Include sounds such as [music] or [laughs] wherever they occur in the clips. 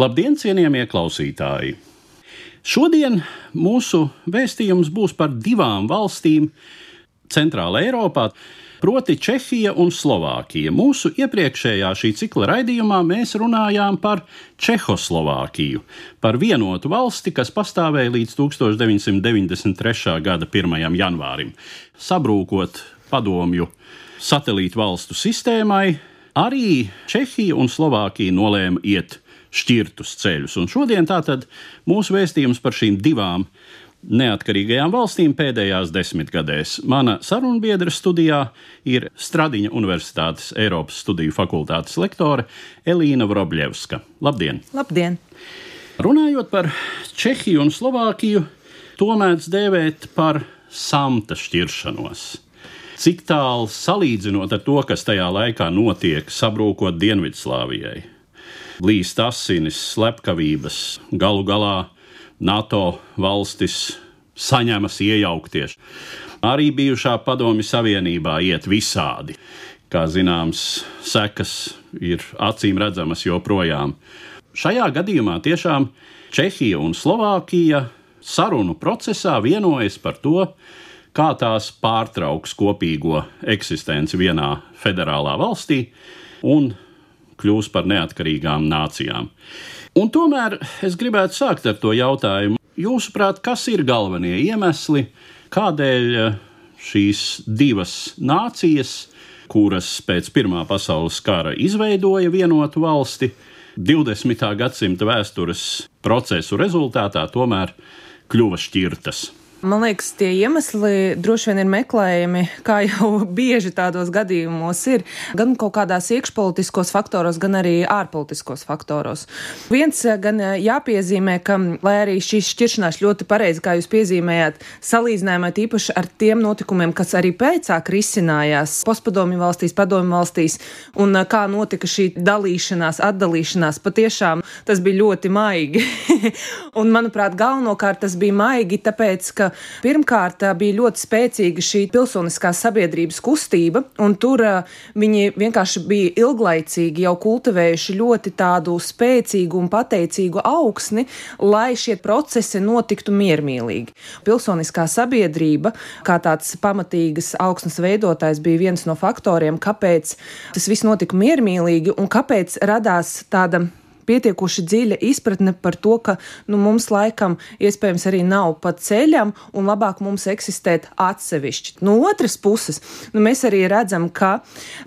Labdien, cienījamie klausītāji! Šodien mūsu vēstījums būs par divām valstīm Centrālā Eiropā, proti Čehija un Slovākija. Mūsu iepriekšējā šī cikla raidījumā mēs runājām par Čehoslovākiju, par vienotu valsti, kas pastāvēja līdz 1993. gada 1. janvārim. Sabrūkot padomju satelītu valstu sistēmai, arī Čehija un Slovākija nolēma iet šķirtus ceļus. Un šodien tātad mūsu vēstījums par šīm divām neatkarīgajām valstīm pēdējās desmitgadēs. Mana sarunbiedra studijā ir Stradiņa Universitātes Eiropas Studiju fakultātes lektore Elīna Vrobļevska. Labdien! Labdien! Runājot par Čehiju un Slovākiju, to mēdz dēvēt par samta šķiršanos. Cik tālu salīdzinot ar to, kas tajā laikā notiek, sabrūkot Dienvidslāvijai? Līst asinis, slepkavības, galu galā NATO valstis saņemas iejaukties. Arī bijušā padomju savienībā iet visādi. Kā zināms, sekas ir acīm redzamas joprojām. Šajā gadījumā tiešām Čehija un Slovākija sarunu procesā vienojas par to, kā tās pārtrauks kopīgo eksistenci vienā federālā valstī un kļūs par neatkarīgām nācijām. Un tomēr es gribētu sākt ar to jautājumu. Jūsuprāt, kas ir galvenie iemesli, kādēļ eh, šīs divas nācijas, kuras pēc Pirmā pasaules kara izveidoja vienotu valsti, 20. gadsimta vēstures procesu rezultātā tomēr kļuva šķirtas? Man liekas, tie iemesli droši vien ir meklējami, kā jau [laughs] bieži tādos gadījumos ir, gan kaut kādās iekšpolitiskos faktoros, gan arī ārpolitiskos faktoros. Viens gan jāpiezīmē, ka, lai arī šīs šķiršanās ļoti pareizi, kā jūs piezīmējāt, salīdzinājumā tīpaši ar tiem notikumiem, kas arī pēcāk risinājās postpadomju valstīs, padomju valstīs, un kā notika šī dalīšanās, atdalīšanās, patiešām tas bija ļoti maigi. [laughs] un, manuprāt, galvenokārt tas bija maigi, tāpēc, ka pirmkārt bija ļoti spēcīga šī pilsoniskās sabiedrības kustība, un tur viņi vienkārši bija ilglaicīgi jau kultivējuši ļoti tādu spēcīgu un pateicīgu augsni, lai šie procesi notiktu miermīlīgi. Pilsoniskā sabiedrība, kā tāds pamatīgas augsnes veidotājs, bija viens no faktoriem, kāpēc tas viss notika miermīlīgi un kāpēc radās tāda pietiekoši dziļa izpratne par to, ka nu, mums laikam iespējams arī nav pa ceļam un labāk mums eksistēt atsevišķi. No otras puses, nu, mēs arī redzam, ka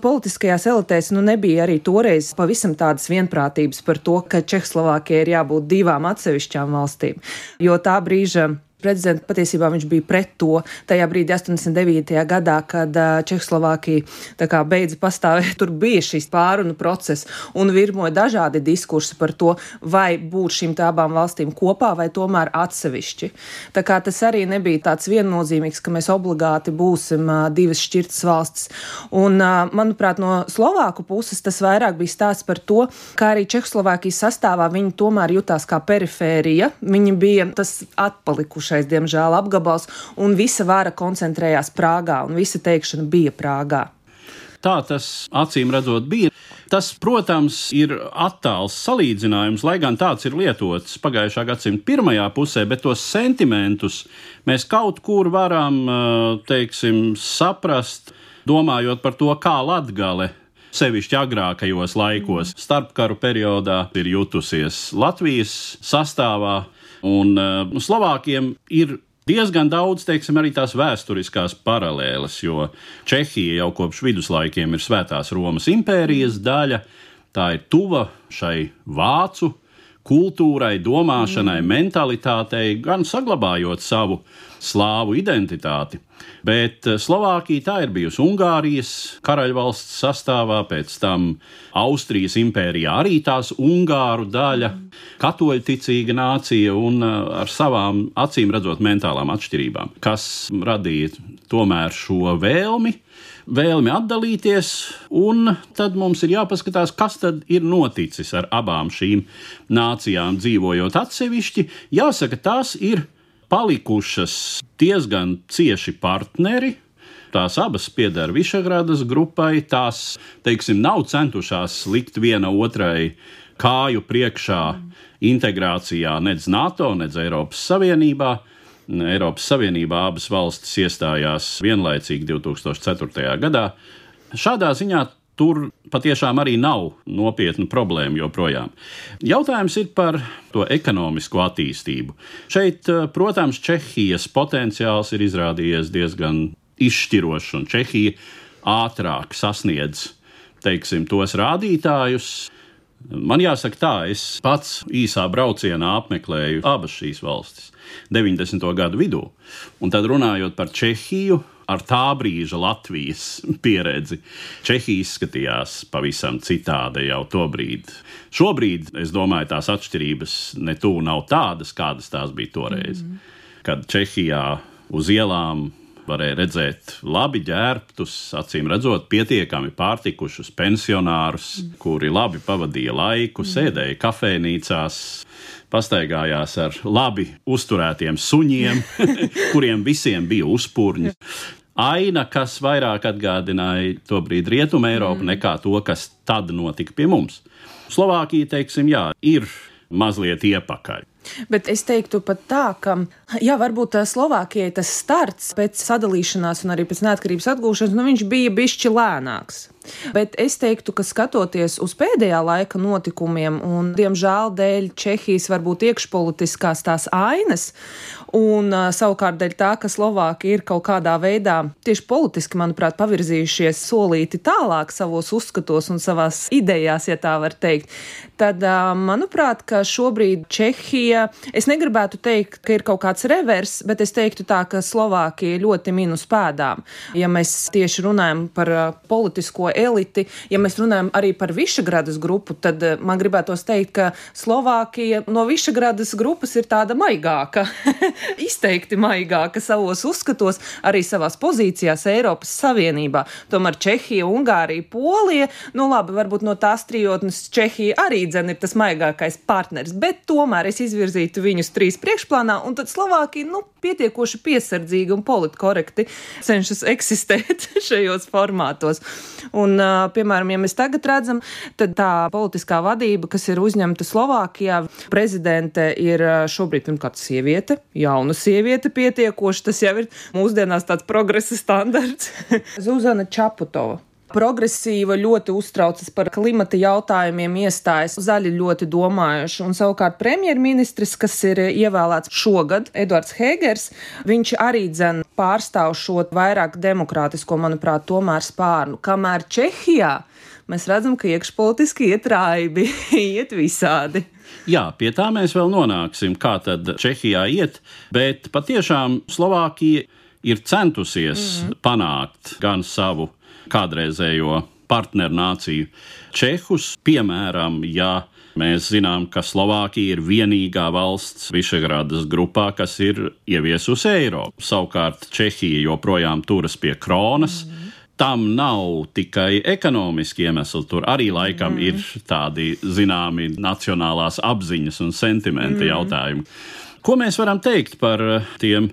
politiskajās elitēs nu, nebija arī toreiz pavisam tādas vienprātības par to, ka Čehoslovākija ir jābūt divām atsevišķām valstīm, jo tā brīža prezidents patiesībā viņš bija pret to tajā brīdī, 89. gadā, kad Čehoslovākija kā, beidza pastāvēt. [laughs] Tur bija šis pārunu process un virmoja dažādi diskursi par to, vai būt šīm abām valstīm kopā vai tomēr atsevišķi. Tā kā tas arī nebija tāds viennozīmīgs, ka mēs obligāti būsim divas šķirtas valstis. Un, manuprāt, no Slovāku puses tas vairāk bija stāsts par to, kā arī Čehoslovākijas sastāvā viņi tomēr jutās kā perifērija. Viņi bija tas atpalikušais bijušais, diemžēl, apgabals, un visa vara koncentrējās Prāgā, un visa teikšana bija Prāgā. Tā tas acīm redzot bija. Tas, protams, ir attāls salīdzinājums, lai gan tāds ir lietots pagājušā gadsimta pirmajā pusē, bet tos sentimentus mēs kaut kur varam, teiksim, saprast, domājot par to, kā Latgale sevišķi agrākajos laikos, starpkaru periodā, ir jutusies Latvijas sastāvā, un uh, Slovākiem ir diezgan daudz, teiksim, arī tās vēsturiskās paralēles, jo Čehija jau kopš viduslaikiem ir Svētās Romas impērijas daļa, tā ir tuva šai vācu kultūrai, domāšanai, mentalitātei, gan saglabājot savu slāvu identitāti. Bet eh, Slovākija tā ir bijusi Ungārijas karaļvalsts sastāvā, pēc tam Austrijas impērijā arī tās Ungāru daļa, katoļticīga nācija un eh, ar savām acīm redzot mentālām atšķirībām, kas radīja tomēr šo vēlmi vēlmi atdalīties, un tad mums ir jāpaskatās, kas tad ir noticis ar abām šīm nācijām dzīvojot atsevišķi. Jāsaka, tās ir palikušas diezgan cieši partneri. Tās abas pieder Višegradas grupai, tās, teiksim, nav centušās likt viena otrai kāju priekšā integrācijā, nedz NATO, nedz Eiropas Savienībā. Eiropas Savienībā abas valstis iestājās vienlaicīgi 2004. gadā. Šādā ziņā tur patiešām arī nav nopietnu problēmu joprojām. Jautājums ir par to ekonomisko attīstību. Šeit, eh, protams, Čehijas potenciāls ir izrādījies diezgan izšķirošs, un Čehija ātrāk sasniedz teiksim, tos rādītājus, Man jāsaka, tā, es pats īsā braucienā apmeklēju abas šīs valstis 90. gadu vidū. Un tad runājot par Čehiju, ar tā brīža Latvijas pieredzi, Čehija izskatījās pavisam citādi jau to brīdi. Šobrīd, es domāju, tās atšķirības ne tuvu nav tādas, kādas tās bija toreiz. Mm -hmm. Kad Čehijā uz ielām varēja redzēt labi ģērbtus, acīm redzot, pietiekami pārtikušus pensionārus, mm. kuri labi pavadīja laiku, mm. sēdēja kafejnīcās, pastaigājās ar labi uzturētiem suņiem, [laughs] kuriem visiem bija uzpūrņi. Aina, kas vairāk atgādināja to brīdi Rietumu Eiropu mm. nekā to, kas tad notika pie mums. Slovākija, teiksim, jā, ir mazliet iepakaļ. Bet es teiktu pat tā, ka, jā, varbūt Slovākijai tas starts pēc sadalīšanās un arī pēc neatkarības atgūšanas, nu viņš bija bišķi lēnāks. Bet es teiktu, ka skatoties uz pēdējā laika notikumiem, un diemžēl dēļ Čehijas varbūt iekšpolitiskās tās ainas, un savukārt dēļ tā, ka Slovāki ir kaut kādā veidā tieši politiski, manuprāt, pavirzījušies solīti tālāk savos uzskatos un savās idejās, ja tā var teikt, tad, manuprāt, ka šobrīd Čehija, es negribētu teikt, ka ir kaut kāds revers, bet es teiktu tā, ka Slovākija ļoti minus pēdām. Ja mēs tieši runājam par politisko eliti. Ja mēs runājam arī par Višagradas grupu, tad eh, man gribētos teikt, ka Slovākija no Višagradas grupas ir tāda maigāka, [laughs] izteikti maigāka savos uzskatos, arī savās pozīcijās Eiropas Savienībā. Tomēr Čehija, Ungārija, Polija, nu labi, varbūt no tās trijotnes Čehija arī dzen ir tas maigākais partners, bet tomēr es izvirzītu viņus trīs priekšplānā, un tad Slovākija, nu, pietiekoši piesardzīgi un politkorekti cenšas eksistēt [laughs] šajos formātos. Un, piemēram, ja mēs tagad redzam, tad tā politiskā vadība, kas ir uzņemta Slovākijā, prezidente ir šobrīd pirmkārt sieviete, jauna sieviete pietiekoši, tas jau ir mūsdienās tāds progresa standarts. [laughs] Zuzana Čaputova progresīva, ļoti uztraucas par klimata jautājumiem, iestājas zaļi ļoti domājuši. Un savukārt premjerministrs, kas ir ievēlēts šogad, Edvards Hegers, viņš arī dzen pārstāv šo vairāk demokrātisko, manuprāt, tomēr spārnu. Kamēr Čehijā mēs redzam, ka iekšpolitiski iet raibi, [laughs] iet visādi. Jā, pie tā mēs vēl nonāksim, kā tad Čehijā iet, bet patiešām Slovākija ir centusies mm -hmm. panākt gan savu kādreizējo partneru nāciju Čehus. Piemēram, ja mēs zinām, ka Slovākija ir vienīgā valsts Višegrādas grupā, kas ir ieviesusi eiro. Savukārt Čehija joprojām turas pie kronas. Mm. Tam nav tikai ekonomiski iemesli, tur arī laikam mm. ir tādi zināmi nacionālās apziņas un sentimenta mm. jautājumi. Ko mēs varam teikt par tiem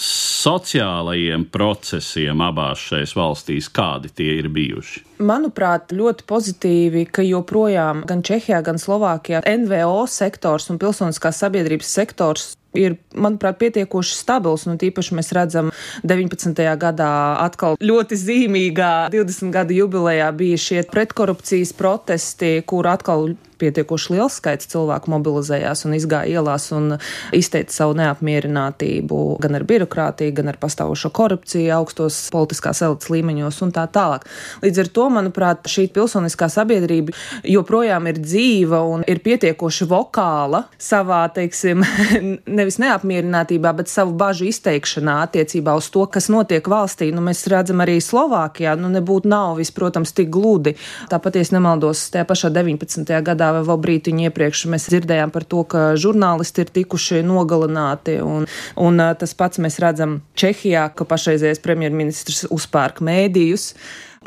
sociālajiem procesiem abās šajās valstīs, kādi tie ir bijuši? Manuprāt, ļoti pozitīvi, ka joprojām gan Čehijā, gan Slovākijā NVO sektors un pilsoniskās sabiedrības sektors ir, manuprāt, pietiekoši stabils. Nu, tīpaši mēs redzam, 19. gadā atkal ļoti zīmīgā 20 gadu jubilejā bija šie pretkorupcijas protesti, kur atkal pietiekoši liels skaits cilvēku mobilizējās un izgāja ielās un izteica savu neapmierinātību gan ar birokrātiju, gan ar pastāvošo korupciju augstos politiskās elites līmeņos un tā tālāk. Līdz ar to, manuprāt, šī pilsoniskā sabiedrība joprojām ir dzīva un ir pietiekoši vokāla savā, teiksim, [laughs] nevis neapmierinātībā, bet savu bažu izteikšanā attiecībā uz to, kas notiek valstī. Nu, mēs redzam arī Slovākijā, nu nebūtu nav viss, protams, tik gludi. Tāpat, ja nemaldos, tajā pašā 19. gadā vēl brītiņu iepriekš mēs dzirdējām par to, ka žurnālisti ir tikuši nogalināti. Un, un tas pats mēs redzam Čehijā, ka pašreizējais premjerministrs uzpērk mēdījus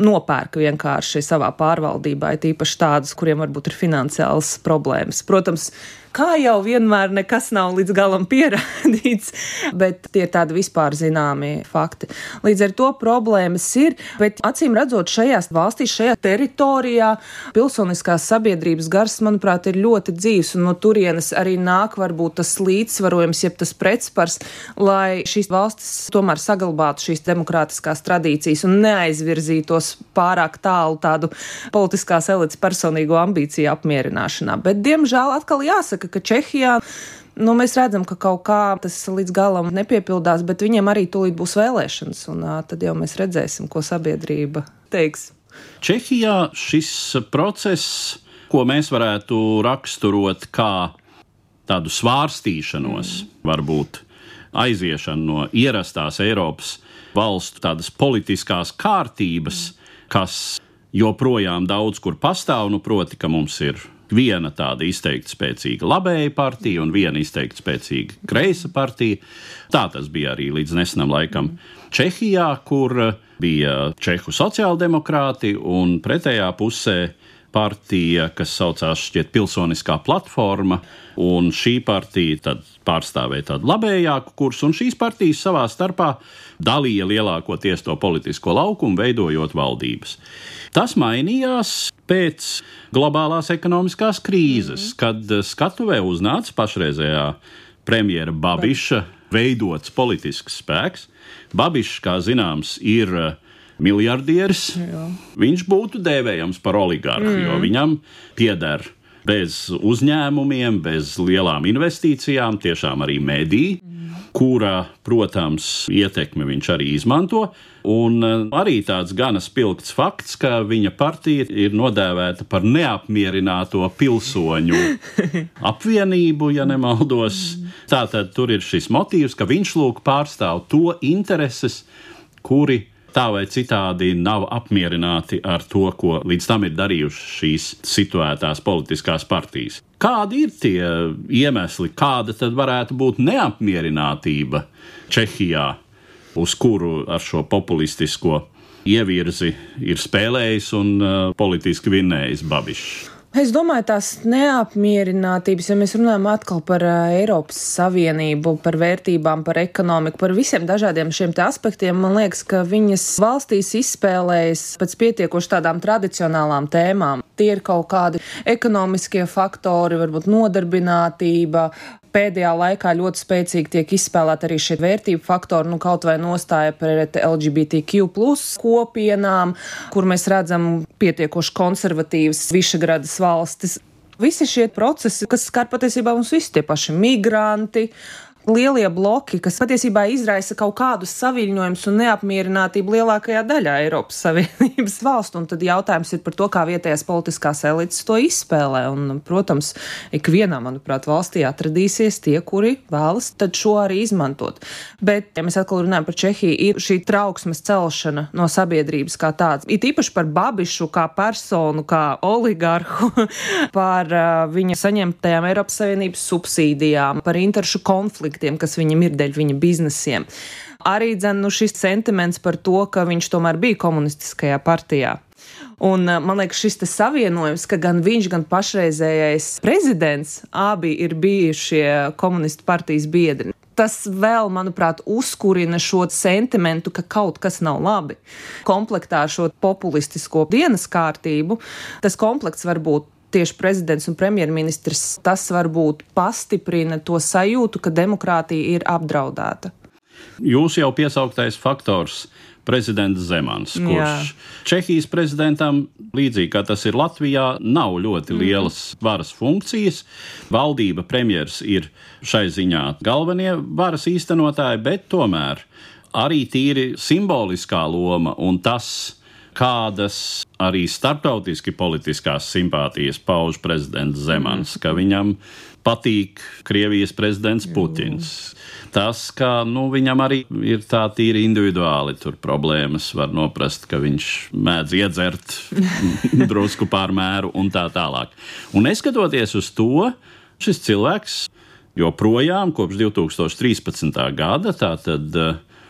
nopērk vienkārši savā pārvaldībā, tīpaši tādus, kuriem varbūt ir finansiāls problēmas. Protams, kā jau vienmēr nekas nav līdz galam pierādīts, [laughs] bet tie ir tādi vispār zināmi fakti. Līdz ar to problēmas ir, bet acīm redzot, šajās valstīs, šajā teritorijā pilsoniskās sabiedrības gars, manuprāt, ir ļoti dzīves, un no turienes arī nāk varbūt tas līdzsvarojums, jeb tas pretspars, lai šīs valstis tomēr saglabātu šīs demokrātiskās tradīcijas un neaizvirzītos pārāk tālu tādu politiskās elites personīgo ambīciju apmierināšanā. Bet, diemžēl, atkal jāsaka, jāsaka, ka Čehijā. Nu, mēs redzam, ka kaut kā tas līdz galam nepiepildās, bet viņiem arī tūlīt būs vēlēšanas, un tad jau mēs redzēsim, ko sabiedrība teiks. Čehijā šis process, ko mēs varētu raksturot kā tādu svārstīšanos, mm. varbūt aiziešanu no ierastās Eiropas valstu tādas politiskās kārtības, kas joprojām daudz kur pastāv, nu, proti, ka mums ir viena tāda izteikti spēcīga labēja partija un viena izteikti spēcīga kreisa partija. Tā tas bija arī līdz nesenam laikam Čehijā, kur bija Čehu sociāldemokrāti un pretējā pusē partija, kas saucās šķiet pilsoniskā platforma, un šī partija tad pārstāvēja tādu labējāku kursu, un šīs partijas savā starpā dalīja lielākoties to politisko laukumu, veidojot valdības. Tas mainījās pēc globālās ekonomiskās krīzes, mm. kad skatuvē uznāca pašreizējā premjera Babiša veidots politisks spēks. Babišs, kā zināms, ir miljardieris. Jā. Viņš būtu dēvējams par oligarhu, mm. jo viņam pieder bez uzņēmumiem, bez lielām investīcijām, tiešām arī mediji. Mm kura, protams, ietekmi viņš arī izmanto. Un eh, arī tāds gana spilgts fakts, ka viņa partija ir nodēvēta par neapmierināto pilsoņu [laughs] apvienību, ja nemaldos. Tātad tur ir šis motīvs, ka viņš lūk pārstāv to intereses, kuri tā vai citādi nav apmierināti ar to, ko līdz tam ir darījušas šīs situētās politiskās partijas. Kādi ir tie iemesli, kāda tad varētu būt neapmierinātība Čehijā, uz kuru ar šo populistisko ievirzi ir spēlējis un uh, politiski vinnējis Babišs? Es domāju, tās neapmierinātības, ja mēs runājam atkal par uh, Eiropas Savienību, par vērtībām, par ekonomiku, par visiem dažādiem šiem aspektiem, man liekas, ka viņas valstīs izspēlējas pēc pietiekoši tādām tradicionālām tēmām. Tie ir kaut kādi ekonomiskie faktori, varbūt nodarbinātība, pēdējā laikā ļoti spēcīgi tiek izspēlēta arī šie vērtību faktori, nu kaut vai nostāja pret LGBTQ kopienām, kur mēs redzam pietiekoši konservatīvas Višagradas valstis. Visi šie procesi, kas skar patiesībā mums visi tie paši migranti, lielie bloki, kas patiesībā izraisa kaut kādus saviņojumus un neapmierinātību lielākajā daļā Eiropas Savienības [laughs] valstu. Un tad jautājums ir par to, kā vietējās politiskās elites to izspēlē. Un, protams, ikvienā, manuprāt, valstī atradīsies tie, kuri vēlas šo arī izmantot. Bet, ja mēs atkal runājam par Čehiju, ir šī trauksmes celšana no sabiedrības kā tādas. It īpaši par Babišu kā personu, kā oligarhu, [laughs] par uh, viņa saņemtajām Eiropas Savienības subsīdijām, par interešu konfliktu konfliktiem, kas viņam ir dēļ viņa biznesiem. Arī dzen, nu, šis sentiments par to, ka viņš tomēr bija komunistiskajā partijā. Un man liekas, šis savienojums, ka gan viņš, gan pašreizējais prezidents abi ir bijušie komunistu partijas biedri. Tas vēl, manuprāt, uzkurina šo sentimentu, ka kaut kas nav labi. Komplektā šo populistisko dienas kārtību, tas komplekts var būt tieši prezidents un premjerministrs, tas varbūt pastiprina to sajūtu, ka demokrātija ir apdraudēta. Jūs jau piesauktais faktors prezidents Zemans, kurš Jā. Čehijas prezidentam, līdzīgi kā tas ir Latvijā, nav ļoti mhm. lielas mm. varas funkcijas. Valdība, premjeras ir šai ziņā galvenie varas īstenotāji, bet tomēr arī tīri simboliskā loma un tas, kādas arī starptautiski politiskās simpātijas pauž prezidents Zemans, ka viņam patīk Krievijas prezidents Putins. Tas, ka nu, viņam arī ir tā tīri individuāli tur problēmas, var noprast, ka viņš mēdz iedzert [laughs] drusku pārmēru un tā tālāk. Un neskatoties uz to, šis cilvēks joprojām kopš 2013. gada tātad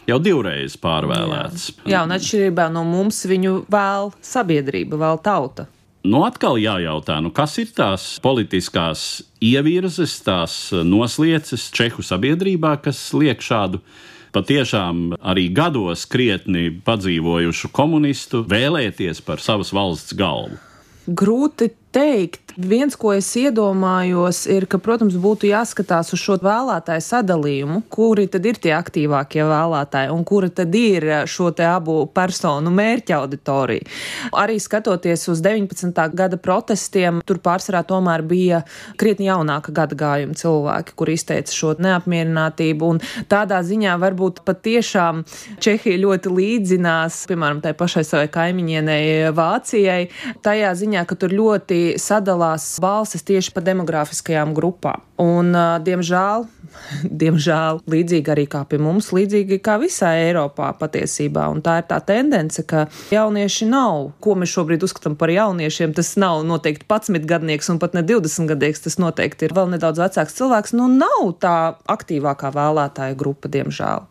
jau divreiz pārvēlēts. Jā, Jā un atšķirībā no mums viņu vēl sabiedrība, vēl tauta. Nu, atkal jājautā, nu, kas ir tās politiskās ievirzes, tās noslieces Čehu sabiedrībā, kas liek šādu patiešām arī gados krietni padzīvojušu komunistu vēlēties par savas valsts galvu? Grūti teikt. Viens, ko es iedomājos, ir, ka, protams, būtu jāskatās uz šo vēlētāju sadalījumu, kuri tad ir tie aktīvākie vēlētāji un kura tad ir šo te abu personu mērķa auditorija. Arī skatoties uz 19. gada protestiem, tur pārsvarā tomēr bija krietni jaunāka gada gājuma cilvēki, kur izteica šo neapmierinātību, un tādā ziņā varbūt patiešām Čehija ļoti līdzinās, piemēram, tai pašai savai kaimiņienei Vācijai, tajā ziņā, ka tur ļoti sadalās balsis tieši pa demografiskajām grupām. Un, diemžēl, [laughs] diemžēl, līdzīgi arī kā pie mums, līdzīgi kā visā Eiropā patiesībā. Un tā ir tā tendence, ka jaunieši nav, ko mēs šobrīd uzskatām par jauniešiem, tas nav noteikti 11 gadnieks un pat ne 20 gadnieks, tas noteikti ir vēl nedaudz vecāks cilvēks. Nu, nav tā aktīvākā vēlētāja grupa, diemžēl.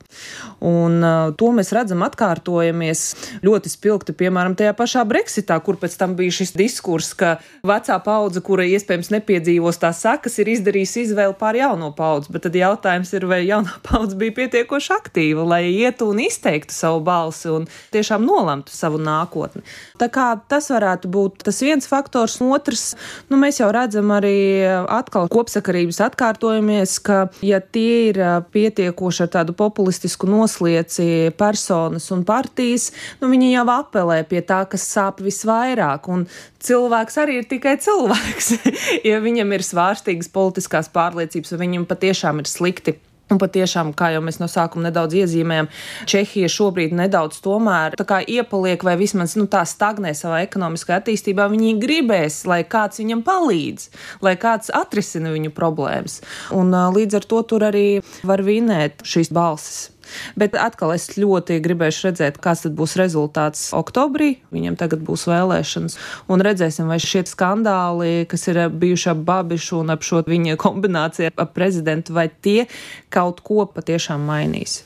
Un uh, to mēs redzam atkārtojamies ļoti spilgti, piemēram, tajā pašā Brexitā, kur pēc tam bija šis diskurss, ka vecā paudze, kura iespējams nepiedzīvos tās sekas, ir izdarījusi izvēli pār jauno paudzi. Bet tad jautājums ir, vai jaunā [laughs] paudze bija pietiekoši aktīva, lai ietu un izteiktu savu balsi un tiešām nolemtu savu nākotni. Tā kā tas varētu būt tas viens faktors, otrs, nu, mēs jau redzam arī atkal kopsakarības atkārtojamies, ka ja tie ir pietiekoši ar tādu populistisku noslieci personas un partijas, nu, viņi jau apelē pie tā, kas sāp visvairāk. Un cilvēks arī ir tikai cilvēks. [laughs] ja viņam ir svārstīgas politiskās pārliecības, un viņam patiešām ir slikti. Un patiešām, kā jau mēs no sākuma nedaudz iezīmējam, Čehija šobrīd nedaudz tomēr iepaliek vai vismaz nu, tā stagnē savā ekonomiskā attīstībā. Viņi gribēs, lai kāds viņam palīdz, lai kāds atrisina viņu problēmas. Un līdz ar to tur arī var vinēt šīs balsis. Bet atkal es ļoti gribēšu redzēt, kāds tad būs rezultāts oktobrī. Viņam tagad būs vēlēšanas, un redzēsim, vai šie skandāli, kas ir bijuši ap Babišu un ap šo viņa kombināciju ar prezidentu, vai tie kaut ko patiešām mainīs.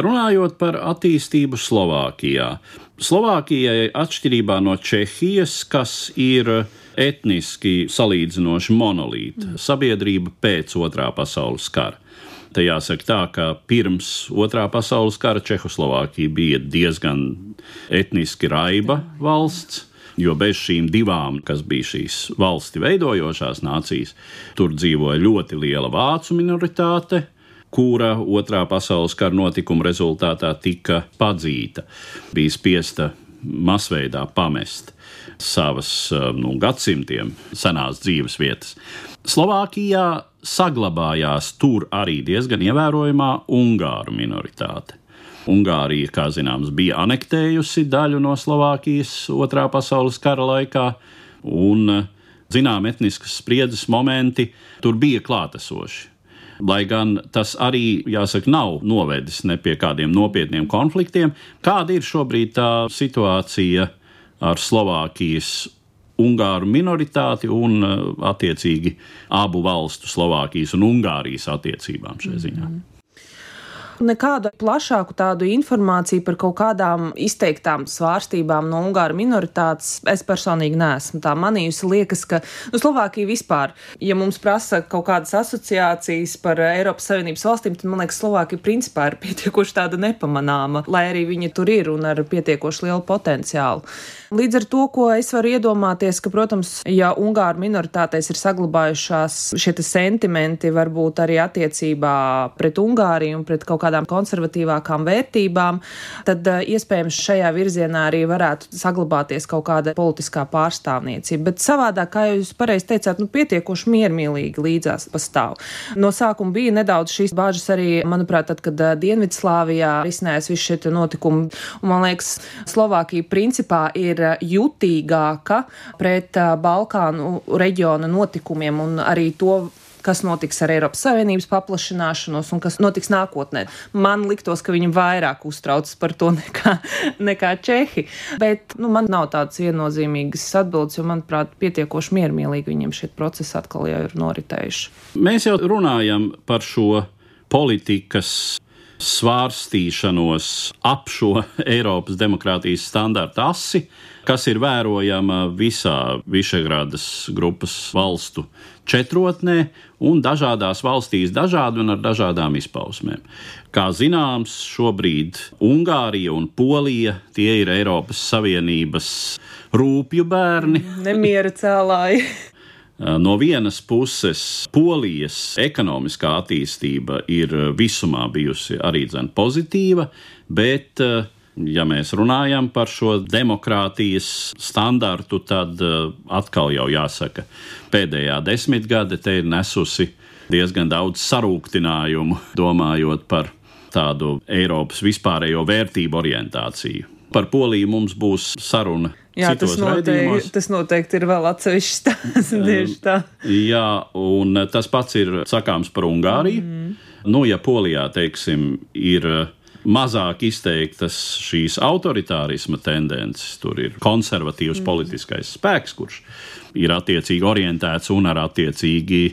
Runājot par attīstību Slovākijā. Slovākijai atšķirībā no Čehijas, kas ir etniski salīdzinoši monolīta sabiedrība pēc otrā pasaules kara. Te jāsaka tā, ka pirms otrā pasaules kara Čehoslovākija bija diezgan etniski raiba valsts. Jo bez šīm divām, kas bija šīs valsti veidojošās nācijas, tur dzīvoja ļoti liela vācu minoritāte, kura otrā pasaules kara notikuma rezultātā tika padzīta, bija spiesta masveidā pamest savas nu, gadsimtiem senās dzīves vietas. Slovākijā saglabājās tur arī diezgan ievērojamā ungāru minoritāte. Ungārija, kā zināms, bija anektējusi daļu no Slovākijas otrā pasaules kara laikā, un zinām etniskas spriedzes momenti tur bija klātesoši. Lai gan tas arī, jāsaka, nav novedis ne pie kādiem nopietniem konfliktiem, kāda ir šobrīd tā situācija ar Slovākijas ungāru minoritāti un, uh, attiecīgi, abu valstu, Slovākijas un Ungārijas attiecībām šajā ziņā. Mm -hmm nekādu plašāku tādu informāciju par kaut kādām izteiktām svārstībām no Ungāru minoritātes es personīgi neesmu tā manījusi. Liekas, ka nu, Slovākija vispār, ja mums prasa kaut kādas asociācijas par Eiropas Savienības valstīm, tad man liekas, Slovākija principā ir [laughs] pietiekoši tāda nepamanāma, lai arī viņa tur ir un ar pietiekoši lielu potenciālu. Līdz ar to, ko es varu iedomāties, ka, protams, ja Ungāru minoritātēs ir saglabājušās šie sentimenti, varbūt arī attiecībā pret Ungāriju un pret kaut kādām konservatīvākām vērtībām, tad uh, iespējams šajā virzienā arī varētu saglabāties kaut kāda politiskā pārstāvniecība. Bet savādāk, kā jūs pareizi teicāt, nu, pietiekoši miermīlīgi līdzās pastāv. No sākuma bija nedaudz šīs bāžas arī, manuprāt, tad, kad uh, Dienvidslāvijā risinājās visi šie notikumi. Un, man liekas, Slovākija principā ir jutīgāka pret Balkānu reģiona notikumiem un arī to kas notiks ar Eiropas Savienības paplašināšanos un kas notiks nākotnē. Man liktos, ka viņi vairāk uztraucas par to [laughs] nekā, nekā Čehi. Bet nu, man nav tādas viennozīmīgas atbildes, jo, manuprāt, pietiekoši miermīlīgi viņiem šie procesi atkal jau ir noritējuši. Mēs jau runājam par šo politikas svārstīšanos ap šo [laughs] Eiropas demokrātijas standarta asi, kas ir vērojama visā Višegradas grupas valstu četrotnē un dažādās valstīs dažādi un ar dažādām izpausmēm. Kā zināms, šobrīd Ungārija un Polija tie ir Eiropas Savienības rūpju bērni. Nemiera cēlāji. Eh, no vienas puses, polijas ekonomiskā attīstība ir visumā bijusi arī dzen, pozitīva, bet, eh, ja mēs runājam par šo demokrātijas standartu, tad eh, atkal jau jāsaka, pēdējā desmitgade te ir nesusi diezgan daudz sarūktinājumu, [laughs] domājot par tādu Eiropas vispārējo vērtību orientāciju. Par Poliju mums būs saruna Jā, tas noteikti, tas noteikti ir vēl atsevišķs stāsts. Tieši tā. Jā, un tas pats ir sakāms par Ungāriju. Mm. Nu, ja Polijā, teiksim, ir mazāk izteiktas šīs autoritārisma tendences, tur ir konservatīvs mm. politiskais spēks, kurš ir attiecīgi orientēts un ar attiecīgi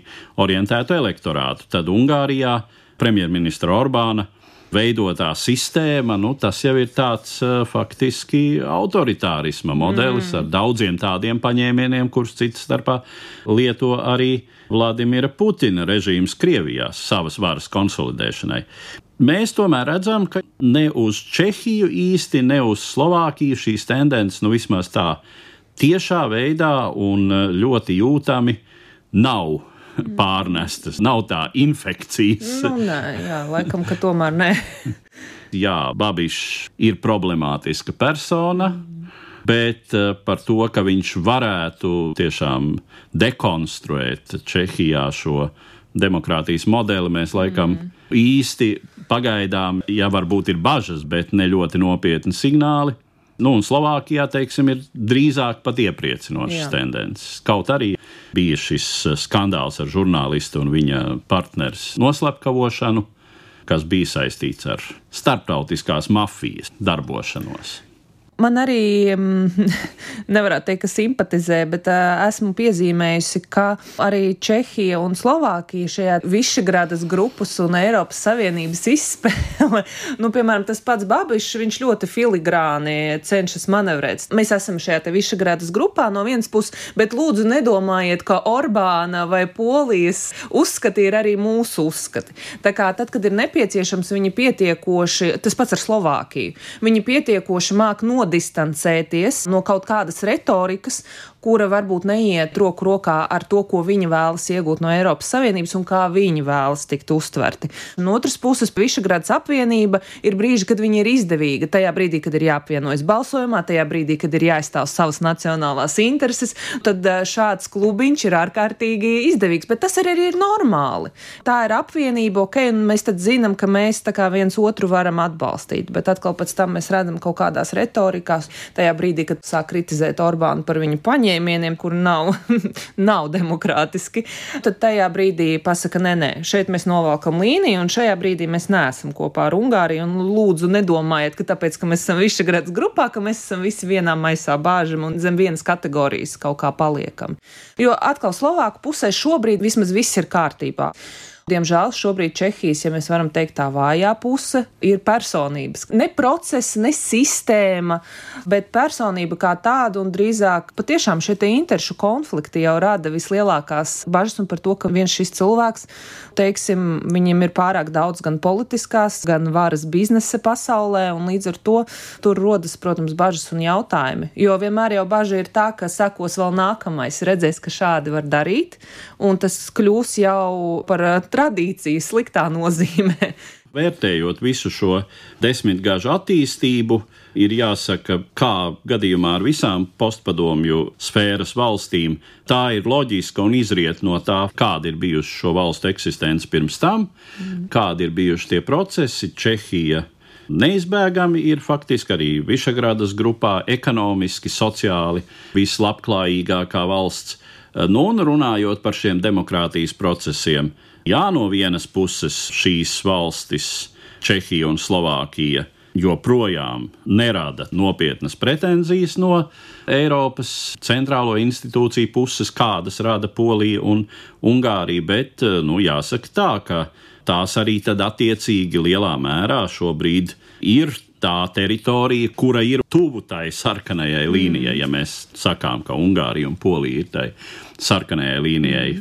orientētu elektorātu, tad Ungārijā premjerministra Orbāna veidotā sistēma, nu, tas jau ir tāds uh, faktiski autoritārisma modelis mm. ar daudziem tādiem paņēmieniem, kurus citas starpā lieto arī Vladimira Putina režīms Krievijā savas varas konsolidēšanai. Mēs tomēr redzam, ka ne uz Čehiju īsti, ne uz Slovākiju šīs tendences, nu vismaz tā tiešā veidā un ļoti jūtami nav [laughs] pārnestas. Nav tā infekcijas. Nu, nē, jā, laikam, ka tomēr nē. [laughs] jā, Babišs ir problemātiska persona. Bet eh, par to, ka viņš varētu tiešām dekonstruēt Čehijā šo demokrātijas modeli, mēs laikam mm. īsti pagaidām, ja varbūt ir bažas, bet ne ļoti nopietni signāli. Nu, un Slovākijā, teiksim, ir drīzāk pat iepriecinošas tendences. Kaut arī bija šis eh, skandāls ar žurnālistu un viņa partneres noslepkavošanu, kas bija saistīts ar starptautiskās mafijas darbošanos man arī mm, [laughs] nevarētu teikt, ka simpatizē, bet uh, esmu piezīmējusi, ka arī Čehija un Slovākija šajā Višegradas grupas un Eiropas Savienības izspēle, [laughs] nu, piemēram, tas pats Babišs, viņš ļoti filigrāni cenšas manevrēt. Mēs esam šajā te Višegradas grupā no vienas puses, bet lūdzu nedomājiet, ka Orbāna vai Polijas uzskati ir arī mūsu uzskati. Tā kā tad, kad ir nepieciešams, viņi pietiekoši, tas pats ar Slovākiju, viņi pietiekoši māk nodot nodistancēties no kaut kādas retorikas, kura varbūt neiet roku rokā ar to, ko viņi vēlas iegūt no Eiropas Savienības un kā viņi vēlas tikt uztverti. No otras puses, Višagrads apvienība ir brīži, kad viņi ir izdevīga. Tajā brīdī, kad ir jāapvienojas balsojumā, tajā brīdī, kad ir jāizstāv savas nacionālās intereses, tad eh, šāds klubiņš ir ārkārtīgi izdevīgs. Bet tas arī ir normāli. Tā ir apvienība, ok, un mēs tad zinām, ka mēs viens otru varam atbalstīt. Bet atkal pēc tam mēs redzam kaut kādās retorikās, tajā brīdī, kad sāk kritizēt Orbānu par viņu paņēmieniem, kur nav, [laughs] nav demokrātiski, tad tajā brīdī pasaka, nē, nē, šeit mēs novalkam līniju, un šajā brīdī mēs neesam kopā ar Ungāriju. Un lūdzu, nedomājiet, ka tāpēc, ka mēs esam Višagrads grupā, ka mēs esam visi vienā maisā bāžam un zem vienas kategorijas kaut kā paliekam. Jo atkal Slovāku pusē šobrīd vismaz viss ir kārtībā. Diemžēl šobrīd Čehijas, ja mēs varam teikt, tā vājā puse ir personības. Ne procesa, ne sistēma, bet personība kā tāda un drīzāk patiešām šie interešu konflikti jau rada vislielākās bažas un par to, ka viens šis cilvēks, teiksim, viņam ir pārāk daudz gan politiskās, gan varas biznesa pasaulē, un līdz ar to tur rodas, protams, bažas un jautājumi. Jo vienmēr jau bažas ir tā, ka sekos vēl nākamais, redzēs, ka šādi var darīt, un tas kļūs jau par tradīciju sliktā nozīmē. [laughs] Vērtējot visu šo desmitgažu attīstību, ir jāsaka, kā gadījumā ar visām postpadomju sfēras valstīm, tā ir loģiska un izriet no tā, kāda ir bijusi šo valstu eksistence pirms tam, mm. kādi ir bijuši tie procesi. Čehija neizbēgami ir faktiski arī Višagradas grupā ekonomiski, sociāli vislabklājīgākā valsts. Nu, un runājot par šiem demokrātijas procesiem, Jā, no vienas puses šīs valstis, Čehija un Slovākija, joprojām nerada nopietnas pretenzijas no Eiropas centrālo institūciju puses, kādas rada Polija un Ungārija, bet nu, jāsaka tā, ka tās arī tad attiecīgi lielā mērā šobrīd ir tā teritorija, kura ir tuvu tai sarkanajai līnijai, ja mēs sakām, ka Ungārija un Polija ir tai sarkanajai līnijai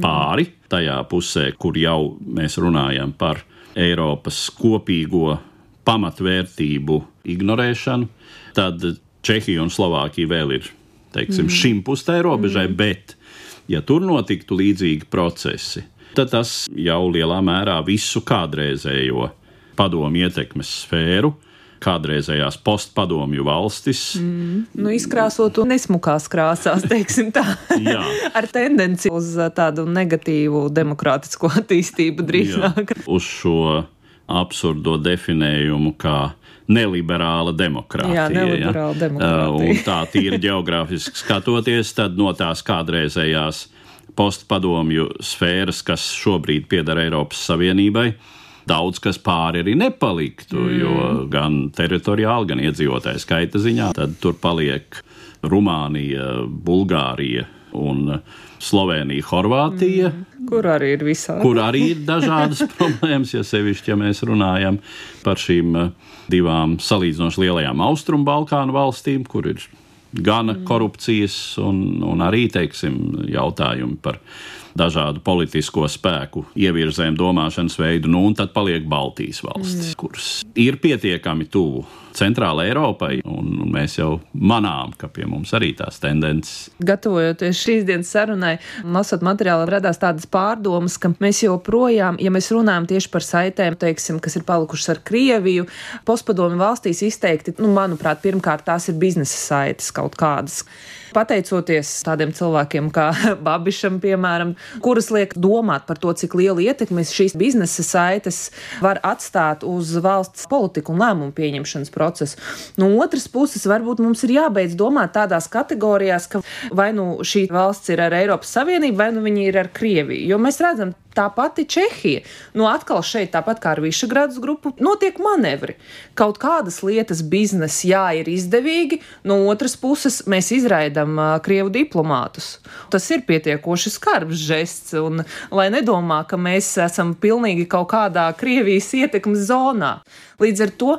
pāri tajā pusē, kur jau mēs runājam par Eiropas kopīgo pamatvērtību ignorēšanu, tad Čehija un Slovākija vēl ir teiksim, mm. šim pusē robežai, mm. bet, ja tur notiktu līdzīgi procesi, tad tas jau lielā mērā visu kādreizējo padomu ietekmes sfēru kādreizējās postpadomju valstis. Mm, nu, izkrāsot un nesmukās krāsās, [laughs] teiksim tā. Ar tendenci uz uh, tādu negatīvu demokrātisko [laughs] attīstību drīzāk. Uz šo absurdo definējumu kā neliberāla demokrātija. Jā, neliberāla ja? demokrātija. Uh, un tā tīri [laughs] geogrāfiski skatoties, tad no tās kādreizējās postpadomju sfēras, kas šobrīd pieder Eiropas Savienībai, daudz kas pāri arī nepaliktu, mm. jo gan teritoriāli, gan iedzīvotāju skaita ziņā tad tur paliek Rumānija, Bulgārija un Slovenija, Horvātija. Mm. Kur arī ir visādi. Kur arī ir dažādas [laughs] problēmas, ja sevišķi, ja mēs runājam par šīm eh, divām salīdzinoši lielajām Austrumu Balkānu valstīm, kur ir gana mm. korupcijas un, un arī, teiksim, jautājumi par dažādu politisko spēku ievirzēm, domāšanas veidu, nu, un tad paliek Baltijas valstis, mm. kuras ir pietiekami tuvu Centrāla Eiropai, un mēs jau manām, ka pie mums arī tās tendences. Gatavojoties šīs dienas sarunai, lasot materiālu, radās tādas pārdomas, ka mēs joprojām, ja mēs runājam tieši par saitēm, teiksim, kas ir palikušas ar Krieviju, postpadomi valstīs izteikti, nu, manuprāt, pirmkārt tās ir biznesa saites kaut kādas pateicoties tādiem cilvēkiem kā [laughs] Babišam, piemēram, kuras liek domāt par to, cik lielu ietekmi šīs biznesa saites var atstāt uz valsts politiku un lēmumu pieņemšanas procesu. No otras puses, varbūt mums ir jābeidz domāt tādās kategorijās, ka vai nu šī valsts ir ar Eiropas Savienību, vai nu viņi ir ar Krieviju. Jo mēs redzam, Tā pati Čehija. Nu, atkal šeit, tāpat kā ar Višagradas grupu, notiek manevri. Kaut kādas lietas biznesa, jā, ir izdevīgi, no otras puses mēs izraidām uh, krievu diplomātus. Tas ir pietiekoši skarbs žests, un lai nedomā, ka mēs esam pilnīgi kaut kādā Krievijas ietekmes zonā. Līdz ar to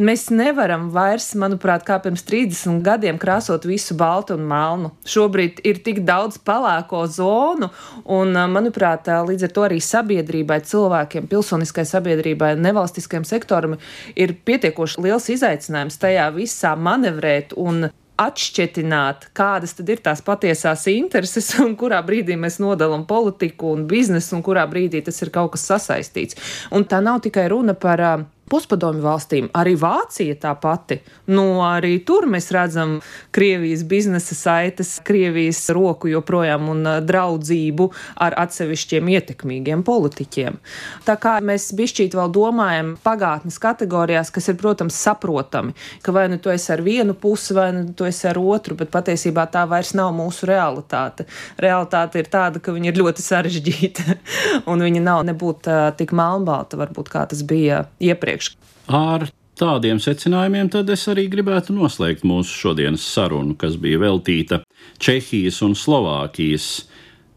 mēs nevaram vairs, manuprāt, kā pirms 30 gadiem krāsot visu baltu un melnu. Šobrīd ir tik daudz pelēko zonu, un, manuprāt, līdz ar to arī sabiedrībai, cilvēkiem, pilsoniskai sabiedrībai, nevalstiskajam sektoram ir pietiekoši liels izaicinājums tajā visā manevrēt un atšķetināt, kādas tad ir tās patiesās intereses, un kurā brīdī mēs nodalām politiku un biznesu, un kurā brīdī tas ir kaut kas sasaistīts. Un tā nav tikai runa par puspadomju valstīm, arī Vācija tā pati. Nu, arī tur mēs redzam Krievijas biznesa saites, Krievijas roku joprojām un draudzību ar atsevišķiem ietekmīgiem politiķiem. Tā kā mēs bišķīt vēl domājam pagātnes kategorijās, kas ir, protams, saprotami, ka vai nu tu esi ar vienu pusi, vai nu tu esi ar otru, bet patiesībā tā vairs nav mūsu realitāte. Realitāte ir tāda, ka viņa ir ļoti sarežģīta, [laughs] un viņa nav nebūt tik melnbalta, varbūt kā tas bija iepriekš priekš. Ar tādiem secinājumiem tad es arī gribētu noslēgt mūsu šodienas sarunu, kas bija veltīta Čehijas un Slovākijas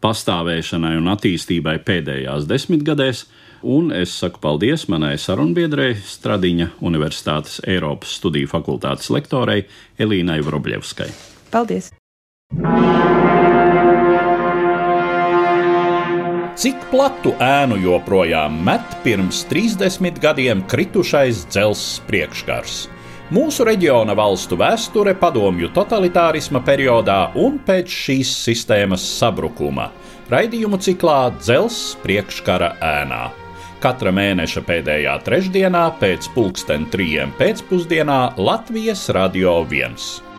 pastāvēšanai un attīstībai pēdējās desmitgadēs, un es saku paldies manai sarunbiedrei, Stradiņa Universitātes Eiropas Studiju fakultātes lektorei Elīnai Vrobļevskai. Paldies! Cik platu ēnu joprojām met pirms 30 gadiem kritušais dzelzs priekškars? Mūsu reģiona valstu vēsture padomju totalitārisma periodā un pēc šīs sistēmas sabrukuma - raidījumu ciklā Dzelzs priekškara ēnā. Katra mēneša pēdējā trešdienā pēc pulksten trijiem pēcpusdienā Latvijas Radio 1.